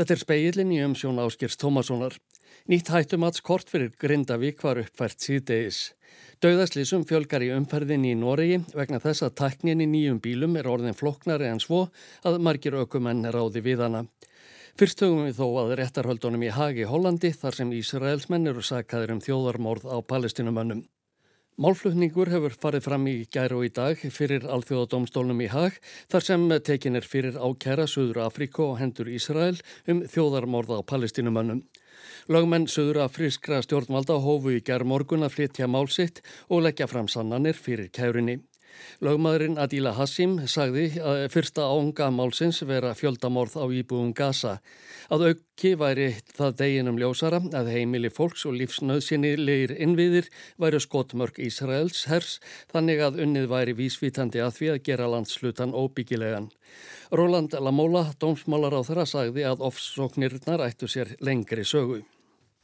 Þetta er speilin í umsjón Áskirs Tómassonar. Nýtt hættumatskort fyrir Grindavík var uppfært síðdeis. Dauðaslísum fjölgar í umferðin í Noregi vegna þess að taknin í nýjum bílum er orðin floknari en svo að margir ökumenn ráði við hana. Fyrst höfum við þó að réttarhöldunum í Hagi Hollandi þar sem Ísraelsmenn eru sakaður um þjóðarmorð á palestinumönnum. Málflutningur hefur farið fram í gæru og í dag fyrir alþjóðadómstólnum í Hag þar sem tekin er fyrir ákæra Suður Afríko og hendur Ísrael um þjóðarmorð á palestinumönnum. Lögmenn Suður Afrískra stjórnvalda hófu í gær morgun að flytja málsitt og leggja fram sannanir fyrir kærunni. Lögmaðurinn Adila Hassim sagði að fyrsta ánga málsins vera fjöldamorð á íbúum Gaza. Að auki væri það deginum ljósara að heimili fólks og lífsnöðsynnilegir innviðir væri skotmörk Ísraels hers þannig að unnið væri vísvítandi að því að gera landslutan óbyggilegan. Roland Lamola, dómsmálar á þeirra, sagði að ofsóknirnar ættu sér lengri sögu.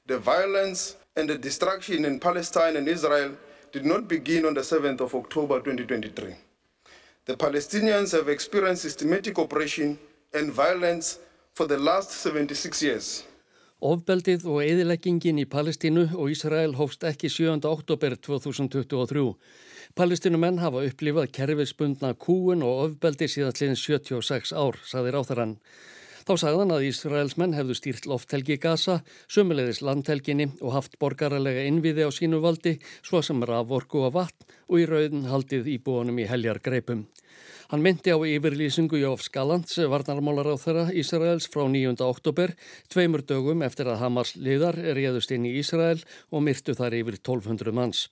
The violence and the destruction in Palestine and Israel did not begin on the 7th of October 2023. The Palestinians have experienced systematic oppression and violence for the last 76 years. Ofbeldið og eðileggingin í Palestínu og Ísrael hófst ekki 7. oktober 2023. Palestínumenn hafa upplifað kerfisbundna kúun og ofbeldi síðan slinn 76 ár, saði ráþarann. Þá sagðan að Ísraelsmenn hefðu stýrt lofthelgi Gaza, sumulegðis landhelginni og haft borgaralega innviði á sínu valdi, svo sem raforku og vatn og í rauðin haldið íbúanum í heljar greipum. Hann myndi á yfirlýsingu Jófs Galants, varnarmálar á þeirra Ísraels frá 9. oktober, tveimur dögum eftir að Hamas liðar er réðust inn í Ísrael og myrtu þar yfir 1200 manns.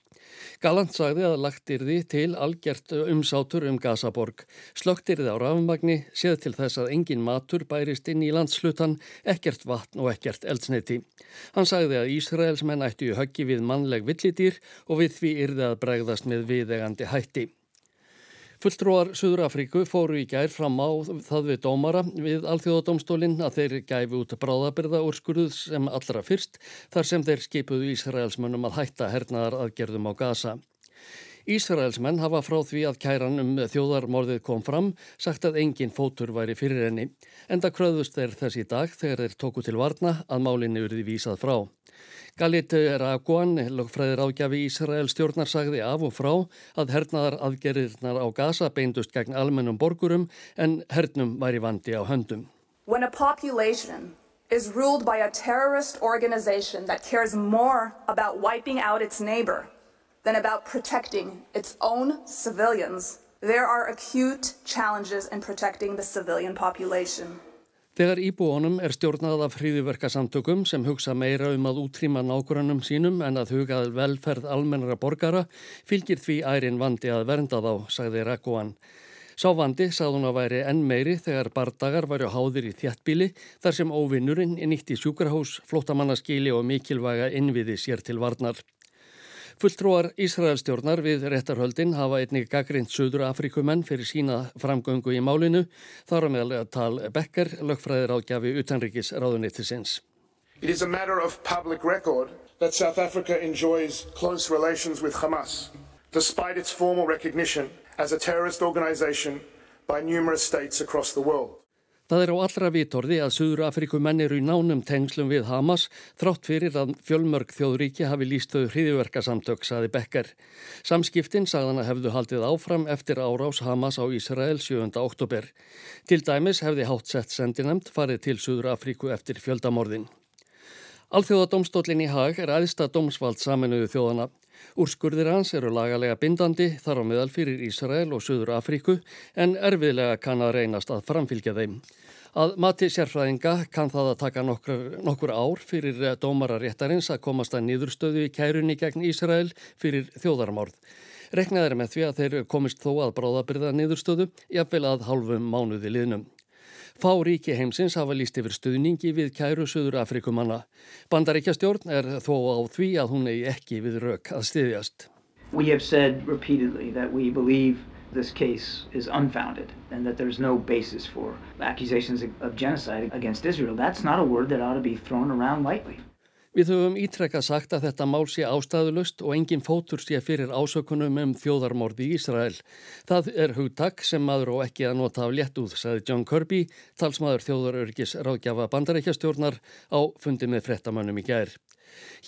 Galant sagði að lagtir því til algjert umsátur um Gazaborg. Slögtir þið á rafmagni, séð til þess að engin matur bærist inn í landslutan, ekkert vatn og ekkert eldsneiti. Hann sagði að Ísraels menn ættu í höggi við mannleg villidýr og við því yrði að bregðast með viðegandi hætti. Fulltrúar Suður Afríku fóru í gær fram á það við dómara við alþjóðadómstólinn að þeir gæfi út bráðabyrða úrskurðuð sem allra fyrst þar sem þeir skipuðu Ísraelsmönnum að hætta hernaðar aðgerðum á Gaza. Ísraelsmenn hafa frá því að kæran um þjóðarmorðið kom fram sagt að engin fótur væri fyrir henni. Enda kröðust þeir þess í dag þegar þeir tóku til varna að málinni urði vísað frá. Galit Raguan, lögfræðir ágjafi Ísrael stjórnar sagði af og frá að hernaðar aðgerðirnar á Gaza beindust gegn almennum borgurum en hernum væri vandi á höndum. When a population is ruled by a terrorist organization that cares more about wiping out its neighbor than about protecting its own civilians, there are acute challenges in protecting the civilian population. Þegar íbúonum er stjórnað af fríðuverkasamtökum sem hugsa meira um að útrýma nákvæmum sínum en að hugað velferð almennara borgara fylgir því ærin vandi að vernda þá, sagði Rekkoan. Sá vandi sagði hún að væri enn meiri þegar bardagar væri háðir í þjættbíli þar sem óvinnurinn nýtt í sjúkrahús, flótamannaskíli og mikilvæga innviði sér til varnar. Fulltrúar Ísraelstjórnar við réttarhöldin hafa einnig gaggrind Suður Afrikumenn fyrir sína framgöngu í málinu, þar á meðal tal Becker, lögfræðir ágjafi utanrikis ráðunittisins. It is a matter of public record that South Africa enjoys close relations with Hamas, despite its formal recognition as a terrorist organization by numerous states across the world. Það er á allra vitorði að Suður Afrikumenn eru í nánum tengslum við Hamas þrátt fyrir að fjölmörg þjóðríki hafi líst þau hriðiverkasamtök, saði Becker. Samskiptin sagðan að hefðu haldið áfram eftir árás Hamas á Ísrael 7. oktober. Til dæmis hefði hátt sett sendinemt farið til Suður Afriku eftir fjöldamorðin. Alþjóðadómstólinn í Haag er aðsta dómsvald saminuðu þjóðana. Úrskurðir hans eru lagalega bindandi þar á meðal fyrir Ísrael og Suður Afríku en erfiðlega kann að reynast að framfylgja þeim. Að mati sérfræðinga kann það að taka nokkur, nokkur ár fyrir dómararéttarins að komast að nýðurstöðu í kærunni gegn Ísrael fyrir þjóðarmárð. Reknað er með því að þeir komist þó að bráðabyrða nýðurstöðu jafnvel að hálfum mánuði liðnum. Fá ríki heimsins hafa líst yfir stuðningi við kæru Suður Afrikumanna. Bandaríkjastjórn er þó á því að hún eigi ekki við rauk að styðjast. We have said repeatedly that we believe this case is unfounded and that there's no basis for accusations of genocide against Israel. That's not a word that ought to be thrown around lightly. Við höfum ítrekkað sagt að þetta mál sé ástæðulust og engin fótur sé fyrir ásökunum um þjóðarmorði í Ísrael. Það er hugtak sem maður og ekki að nota af léttúð, sagði John Kirby, talsmaður þjóðarörgis ráðgjafa bandarækjastjórnar á fundi með frettamannum í gær.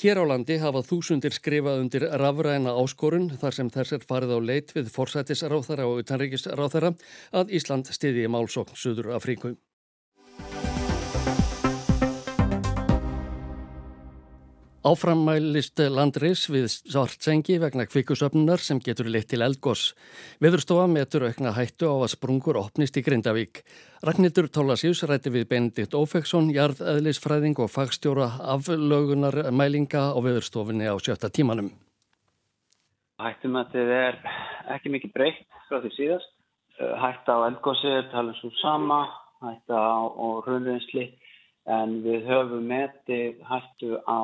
Hér á landi hafa þúsundir skrifað undir rafræna áskorun þar sem þessir farið á leit við forsætisráþara og utanríkisráþara að Ísland stiði í málsókn Suður Afríku. Áframmælist landris við svartsengi vegna kvikusöfnunar sem getur leitt til eldgós. Viðurstofa metur aukna hættu á að sprungur opnist í Grindavík. Ragnhildur Tólasjús rætti við Benedikt Ófeksson, jarðeðlisfræðing og fagstjóra aflögunar mælinga á viðurstofinni á sjötta tímanum. Hættum að þetta er ekki mikið breytt frá því síðast. Hætta á eldgósi er talað svo sama, hætta á hrunriðinsli en við höfum metið hættu á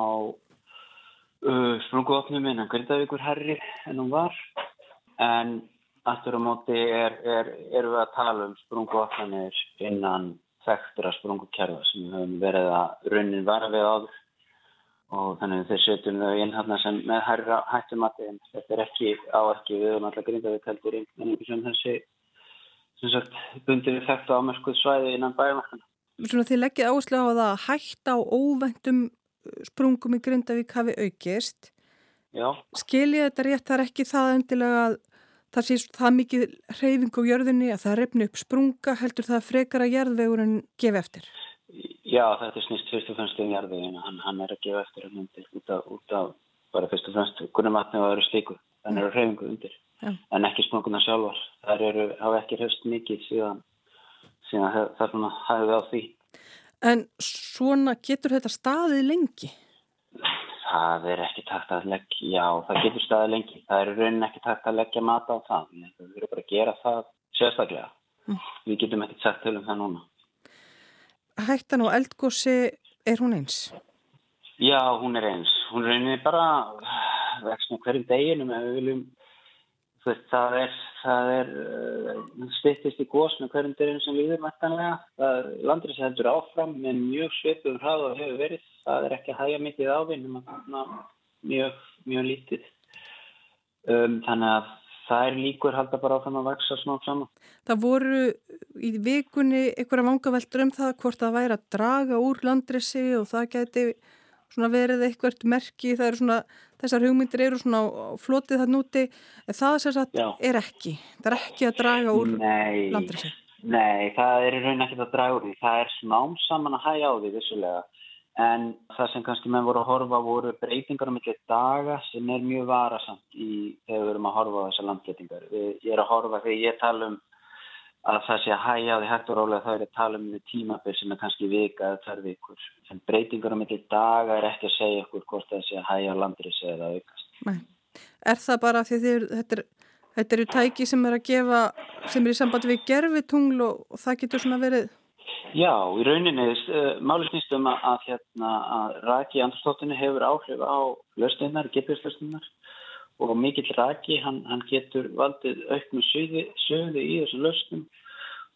Uh, sprunguopnum innan Grindavíkur herri en hún var en aftur á móti er, er, erum við að tala um sprunguopnanir innan þekktura sprungukerfa sem við höfum verið að raunin vara við áður og þannig þeir setjum þau inn hérna sem með herra hættumati en þetta er ekki á ekki við höfum alltaf Grindavík heldur einhvers veginn þessi sem sagt bundir við þekktu ámerskuð svæði innan bæjumarkana. Svona þið leggið áherslu á það að hætta á óvendum sprungum í Grindavík hafi aukist. Já. Skiljið þetta rétt þar ekki það endilega að það sé það mikið hreyfing á jörðinni að það reyfni upp sprunga heldur það frekar að jörðvegurinn gefa eftir? Já, þetta er snýst fyrst og fremst um jörðveginu. Hann, hann er að gefa eftir um undir út af, út af bara fyrst og fremst kunnumatni og öðru slíku. Þannig eru hreyfingu undir. Já. En ekki sprunguna sjálfar. Það eru, hafa ekki hrefst mikið síðan, síðan það, það hafi við á því. En svona getur þetta staðið lengi? Það er ekki takt að leggja, já það getur staðið lengi. Það er raunin ekki takt að leggja mata á það. Við verðum bara að gera það sérstaklega. Mm. Við getum ekki sagt til um það núna. Hættan og eldgósi, er hún eins? Já, hún er eins. Hún er raunin bara vextna hverjum deginum ef við viljum það er, er uh, stittist í gós með hverjum dyrinn sem líður mættanlega. Landris heldur áfram með mjög svipum hrað og hefur verið. Það er ekki að hægja mikið á því mjög, mjög lítið. Um, þannig að það er líkur halda bara áfram að vaksa smá saman. Það voru í vikunni einhverja vangaveldur um það hvort það væri að draga úr landrisi og það geti verið eitthvað merki. Það eru svona þessar hugmyndir eru svona flotið það núti, það sem sagt Já. er ekki, það er ekki að draga úr landrisi. Nei, það er í raun ekki að draga úr því, það er smám saman að hægja á því vissulega, en það sem kannski menn voru að horfa voru breytingar um eitthvað daga sem er mjög varasamt í þegar við erum að horfa á þessar landgetingar. Ég er að horfa þegar ég tala um að það sé að hægja á því hægt og rálega það er að tala um tímaböð sem er kannski vika eða þar vikur. En breytingur á milli daga er ekki að segja okkur hvort það sé að hægja á landris eða aukast. Nei. Er það bara því þið, þetta, er, þetta eru tæki sem er að gefa, sem er í sambandi við gerfitungl og, og það getur svona verið? Já, í rauninni, uh, máli snýstum að, að, hérna, að raki í andrstoftunni hefur áhrif á löstinnar, geturslöstinnar og mikill raki, hann, hann getur valdið auknu söði, söði í þessum löstum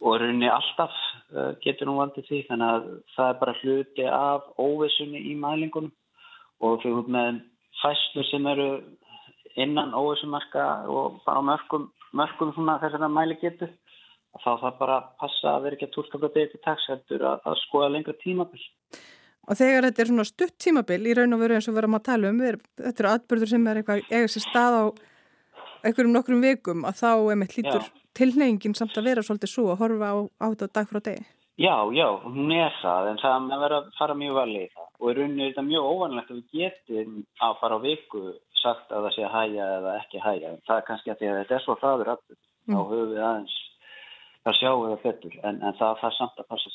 og rauninni alltaf uh, getur hún valdið því þannig að það er bara hluti af óvissunni í mælingunum og fyrir með fæslu sem eru innan óvissumarka og bara mörgum, mörgum þess að mæli getur þá það bara passa að vera ekki að frá degi til taks heldur að, að skoða lengra tímabill. Og þegar þetta er svona stutt tímabil í raun og veru eins og verðum að tala um, þetta eru atbyrður sem er eitthvað eiga sér stað á einhverjum nokkrum vikum að þá er með hlítur tilneyingin samt að vera svolítið svo að horfa á, á þetta dag frá degi. Já, já, hún er það en það er að fara mjög valið í það og í rauninu er þetta mjög óvanlegt að við getum að fara á viku sagt að það sé að hæja eða ekki hæja. Það er kannski að, að þetta er svo hraður atbyrð, mm. þá höfum við aðeins en, en það er samt að.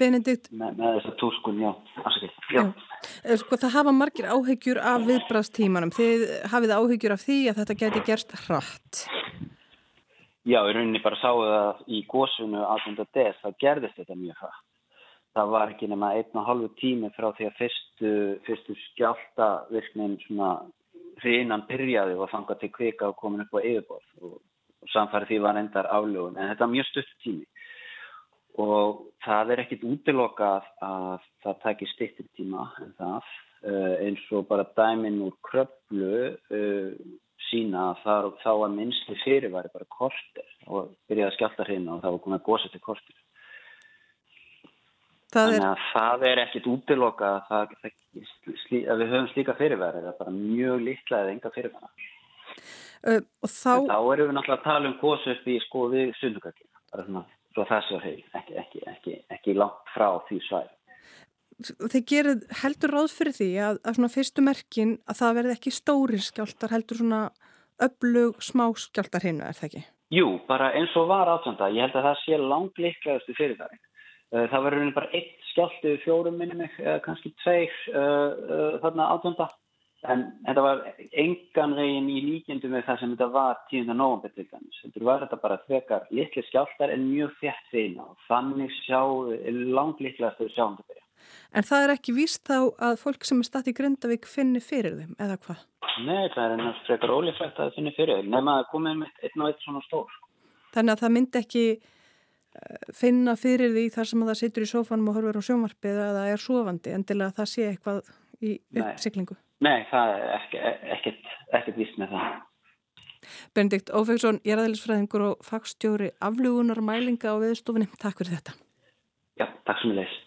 Benedikt? Með, með þessa túrskun, já, já. Eh, sko, það hafa margir áhegjur af viðbrastímanum þið hafið áhegjur af því að þetta geti gerst hratt? Já, í rauninni bara sáðu það í góðsunu 18. des, það gerðist þetta mjög hratt. Það var ekki nema einn og halvu tími frá því að fyrstu, fyrstu skjálta virknin svona hrinan byrjaði og fangað til kvika og komin upp á yfirborð. Og, og samfærið því var endar aflögun. En þetta var mjög stutt tími og það er ekkit útilokað að það takir stittir tíma en það uh, eins og bara dæmin úr kröplu uh, sína að það, þá var minnstu fyrirværi bara kortir og byrjaði að skjálta hreina og það var komið að gósa til kortir. Þannig að er... það er ekkit útilokað að, það, að við höfum slíka fyrirværi, það er bara mjög litla eða enga fyrirværi. Uh, þá... þá erum við náttúrulega að tala um upp í sko við sundugakina, bara svona svo þessu heil, ekki, ekki, ekki, ekki langt frá því svæð. Þeir gerir heldur ráð fyrir því að, að svona fyrstu merkin að það verði ekki stóri skjáltar, heldur svona öflug smá skjáltar hinnu, er það ekki? Jú, bara eins og var átönda, ég held að það sé langt líklegastu fyrir það. Eh, það verður bara eitt skjáltu fjórum minnum, kannski tveir uh, uh, þarna átönda En þetta var engan veginn í líkjendu með það sem þetta var 10. november til dæmis. Þetta var þetta bara þvekar litli skjáltar en mjög þjætt þeina og þannig sjá, langt litlegast þau sjáum þetta byrja. En það er ekki víst þá að fólk sem er statt í Grindavík finni fyrir þeim, eða hvað? Nei, það er ennast frekar ólífægt að finni fyrir þeim, nema að komið með einn og einn svona stór. Þannig að það myndi ekki eh, finna fyrir því þar sem það situr í sófanum og horfur á sjómarfið að það er sofandi, endilega að það sé eitthvað í uppsiklingu? Nei, það er ekkert, ekkert vist með það. Benedikt Ófegsson, ég er aðeinsfræðingur og fagstjóri aflugunar mælinga á viðstofinni. Takk fyrir þetta. Já, takk sem ég leys.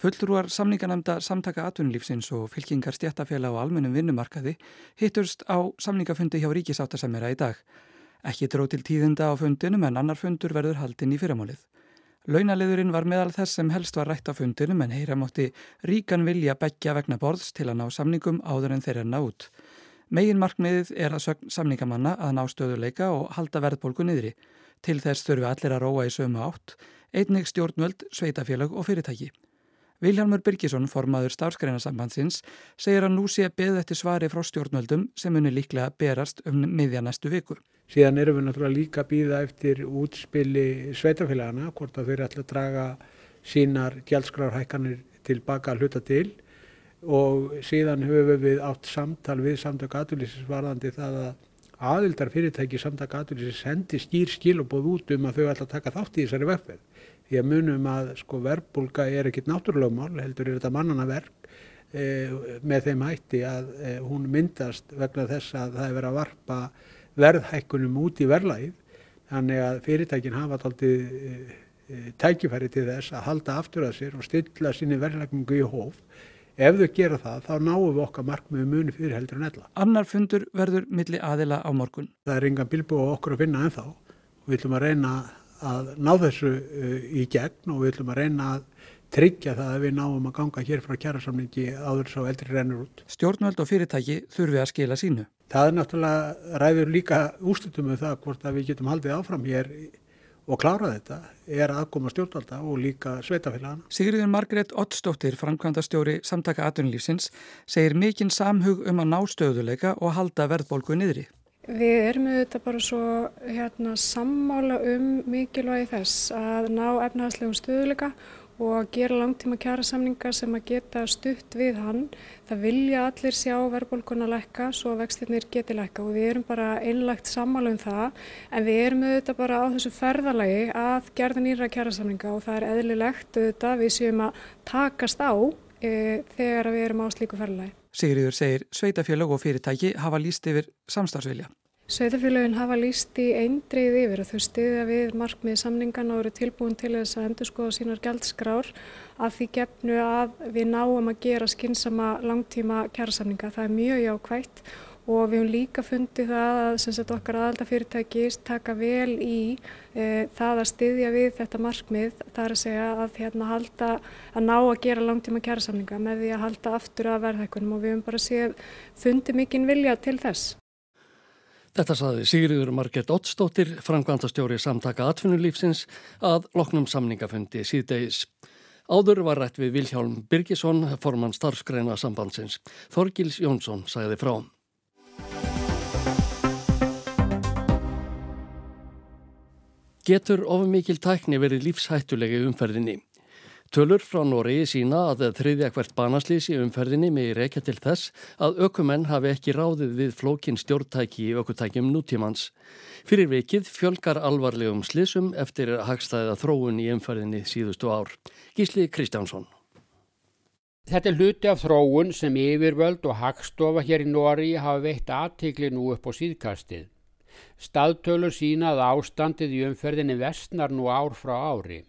Fullrúar samninganemnda samtaka atvinnulífsins og fylkingar stjættafélag á almennum vinnumarkaði hitturst á samningafundi hjá ríkisáttasemjara í dag. Ekki dróð til tíðinda á fundinum en annar fundur verður haldinn í fyrramálið. Launaliðurinn var meðal þess sem helst var rætt á fundinum en heyra mótti ríkan vilja begja vegna borðs til að ná samningum áður en þeirra nátt. Megin markmiðið er að sögn samningamanna að ná stöðuleika og halda verðbólgu niðri. Til þess þurfi allir að róa í sömu átt, einnig stjórnvöld, sveitafélag og fyrirtæki. Vilhelmur Birgisson, formaður starfskreinasambandsins, segir að nú sé beð eftir svari frá stjórnvöldum sem unni líklega berast um miðja næstu viku. Síðan erum við náttúrulega líka að býða eftir útspili sveitafélagana, hvort að þeir ætla að draga sínar gjaldskrárhækkanir tilbaka að hluta til og síðan höfum við átt samtal við samtaka aðlýsins varðandi það að aðildar fyrirtæki samtaka aðlýsins sendi skýr skil og búið út um að þau ætla að taka þátt í þessari vegferð. Því að munum að sko verbulga er ekkit náttúrulegumál, heldur er þetta mannana verk e, með þeim hætti að e, hún myndast vegna þess að það er verið að varpa verðhækkunum út í verðlægið þannig að fyrirtækin hafa taldið e, e, tækifæri til þess að halda aftur að sér og stilla sinni verðlækningu í hóf. Ef þau gera það, þá náum við okkar markmiðu muni fyrir heldur en ella. Annar fundur verður milli aðila á morgun. Það er yngan bilbúið okkur að finna ennþá og við ætlum að reyna að ná þessu e, í gegn og við ætlum að reyna að tryggja það að við náum að ganga hér frá kjærasamningi áður svo eldri rennur út. Stjórnvöld og fyrirtæki þurfi að skila sínu. Það er náttúrulega ræður líka úslutum með það hvort að við getum haldið áfram hér og klára þetta er aðkoma stjórnvalda og líka sveitafélagana. Sigriður Margret Ottsdóttir, framkvæmdastjóri samtaka atvinnulífsins, segir mikinn samhug um að ná stöðuleika og halda verðbólgu niðri. Við erum auðvitað bara svo hérna, sammála um mikilvægi þess að ná efnahagslegum stöðuleika og gera langtíma kjærasamningar sem að geta stutt við hann. Það vilja allir sjá verðbólkuna lækka svo að vextirnir geti lækka og við erum bara einlagt sammála um það en við erum auðvitað bara á þessu ferðalagi að gerða nýra kjærasamninga og það er eðlilegt auðvitað við séum að takast á e, þegar við erum á slíku ferðalagi. Sigriður segir sveitafélag og fyrirtæki hafa líst yfir samstarfsvilja. Sveitafélagin hafa líst í eindrið yfir og þau stiðja við markmið samningan og eru tilbúin til þess að endur skoða sínar gældskrár að því gefnu að við náum að gera skynsama langtíma kjærasamninga. Það er mjög jákvægt og við hefum líka fundið það að sagt, okkar aðaldafyrirtæki taka vel í e, það að stiðja við þetta markmið. Það er að segja að, hérna, halda, að ná að gera langtíma kjærasamninga með því að halda aftur að verðhækkunum og við hefum bara séð fundið mikinn vilja til þess. Þetta saði Sigriður Marget Ottsdóttir, framkvæmtastjóri samtaka atvinnulífsins að loknum samningafundi síðdeis. Áður var rætt við Vilhjálm Birgisson, formann starfskreina sambandsins. Þorgils Jónsson sæði frá. Getur ofumikil tækni verið lífshættulegi umferðinni? Tölur frá Noregi sína að þriðja hvert banaslýs í umferðinni með reykja til þess að ökumenn hafi ekki ráðið við flókin stjórntæki í ökutækjum nútímans. Fyrir vikið fjölgar alvarlegum slýsum eftir hagstæða þróun í umferðinni síðustu ár. Gísli Kristjánsson. Þetta er hluti af þróun sem yfirvöld og hagstofa hér í Noregi hafa veitt aðtikli nú upp á síðkastið. Staðtölur sínað ástandið í umferðinni vestnar nú ár frá ári.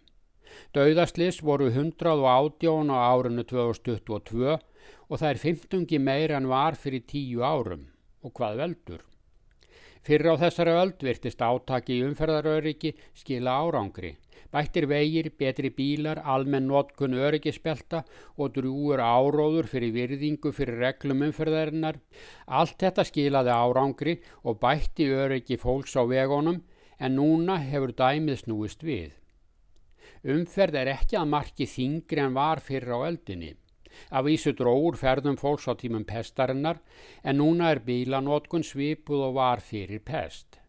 Dauðaslis voru 118 á árinu 2022 og það er 15 meira en var fyrir 10 árum. Og hvað veldur? Fyrir á þessari öld virtist átaki í umferðaröryggi skila árangri. Bættir vegir, betri bílar, almenn notkun öryggispelta og drúur áróður fyrir virðingu fyrir reglum umferðarinnar. Allt þetta skilaði árangri og bætti öryggi fólks á vegunum en núna hefur dæmið snúist við. Umferð er ekki að marki þingri en var fyrir á eldinni. Af vísu dróur ferðum fólks á tímum pestarinnar en núna er bílanótkun svipuð og var fyrir pest.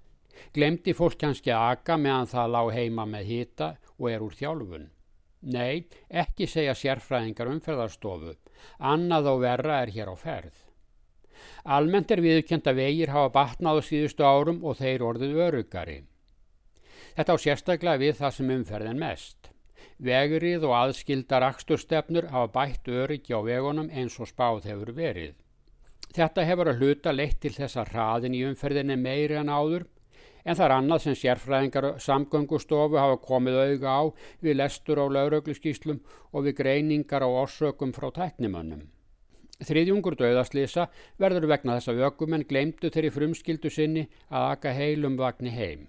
Glemdi fólk kannski að aka meðan það lág heima með hita og er úr þjálfun? Nei, ekki segja sérfræðingar umferðarstofu. Annað og verra er hér á ferð. Almennt er viðkjönd að vegir hafa batnað á síðustu árum og þeir orðið örugari. Þetta á sérstaklega við það sem umferðin mest. Vegurið og aðskildar axturstefnur hafa bætt öryggi á vegunum eins og spáð hefur verið. Þetta hefur að hluta leitt til þess að hraðin í umferðinni meiri en áður en það er annað sem sérfræðingar samgöngustofu hafa komið auga á við lestur á laurögluskíslum og við greiningar á orsökum frá tæknimönnum. Þriðjungur döðaslýsa verður vegna þess að ökumenn glemdu þeirri frumskildu sinni að aka heilum vagni heim.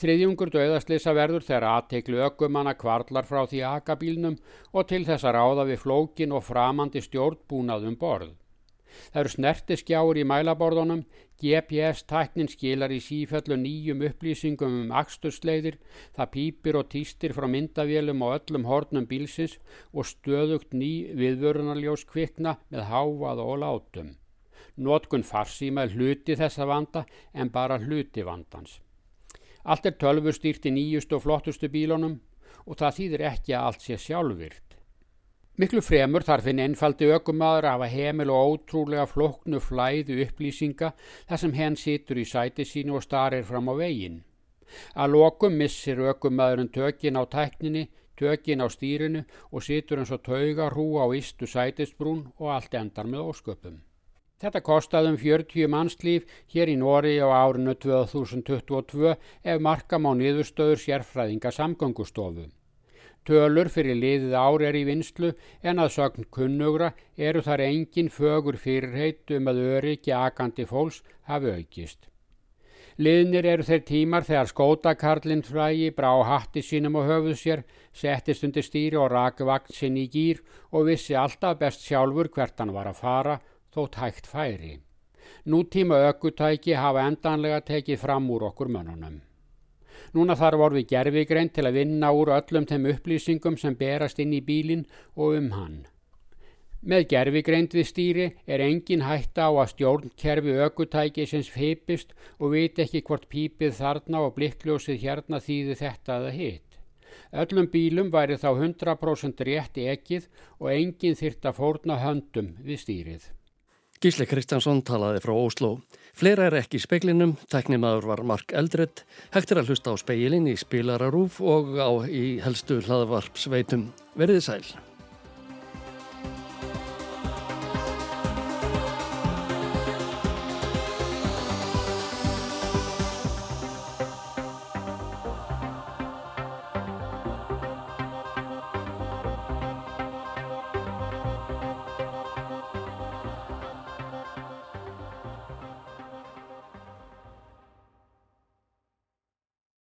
Þriðjungur döðaslýsa verður þegar aðteiklu ökumanna kvarlar frá því akabílnum og til þess að ráða við flókin og framandi stjórnbúnaðum borð. Það eru snertiskjáur í mælaborðunum, GPS-tæknin skilar í sífellu nýjum upplýsingum um axtursleiðir, það pýpir og týstir frá myndavélum á öllum hornum bílsins og stöðugt ný viðvörunarljós kvikna með háað og látum. Notkun farsíma er hluti þessa vanda en bara hluti vandans. Allt er tölvustýrt í nýjustu og flottustu bílunum og það þýðir ekki að allt sé sjálfvirt. Miklu fremur þarf hinn einfaldi ökumadur að hafa heimil og ótrúlega floknu flæðu upplýsinga þar sem henn situr í sæti sínu og starir fram á veginn. Að lokum missir ökumadurinn tökin á tækninni, tökin á stýrinu og situr eins og tauga hrú á ístu sætisbrún og allt endar með ósköpum. Þetta kostaði um 40 mannslíf hér í Nóri á árinu 2022 ef markam á niðurstöður sérfræðinga samgöngustofu. Tölur fyrir liðið ár er í vinslu en að sögn kunnugra eru þar engin fögur fyrirheit um að öryggi akandi fólks hafi aukist. Liðnir eru þeir tímar þegar skótakarlinn frægi brá hatti sínum og höfuð sér, settist undir stýri og raki vakt sinn í gýr og vissi alltaf best sjálfur hvert hann var að fara þótt hægt færi. Nútíma ökkutæki hafa endanlega tekið fram úr okkur mönnunum. Núna þarf orði gerfigrein til að vinna úr öllum þeim upplýsingum sem berast inn í bílinn og um hann. Með gerfigreind við stýri er engin hætta á að stjórnkerfi ökutæki sem feipist og veit ekki hvort pípið þarna og blikkljósið hérna þýði þetta eða hitt. Öllum bílum væri þá 100% rétt ekið og engin þyrta fórna höndum við stýrið. Gísle Kristjánsson talaði frá Óslo. Fleira er ekki í speiklinum, teknimaður var Mark Eldredd, hægt er að hlusta á speilin í spilararúf og á í helstu hlaðvarp sveitum. Verðið sæl.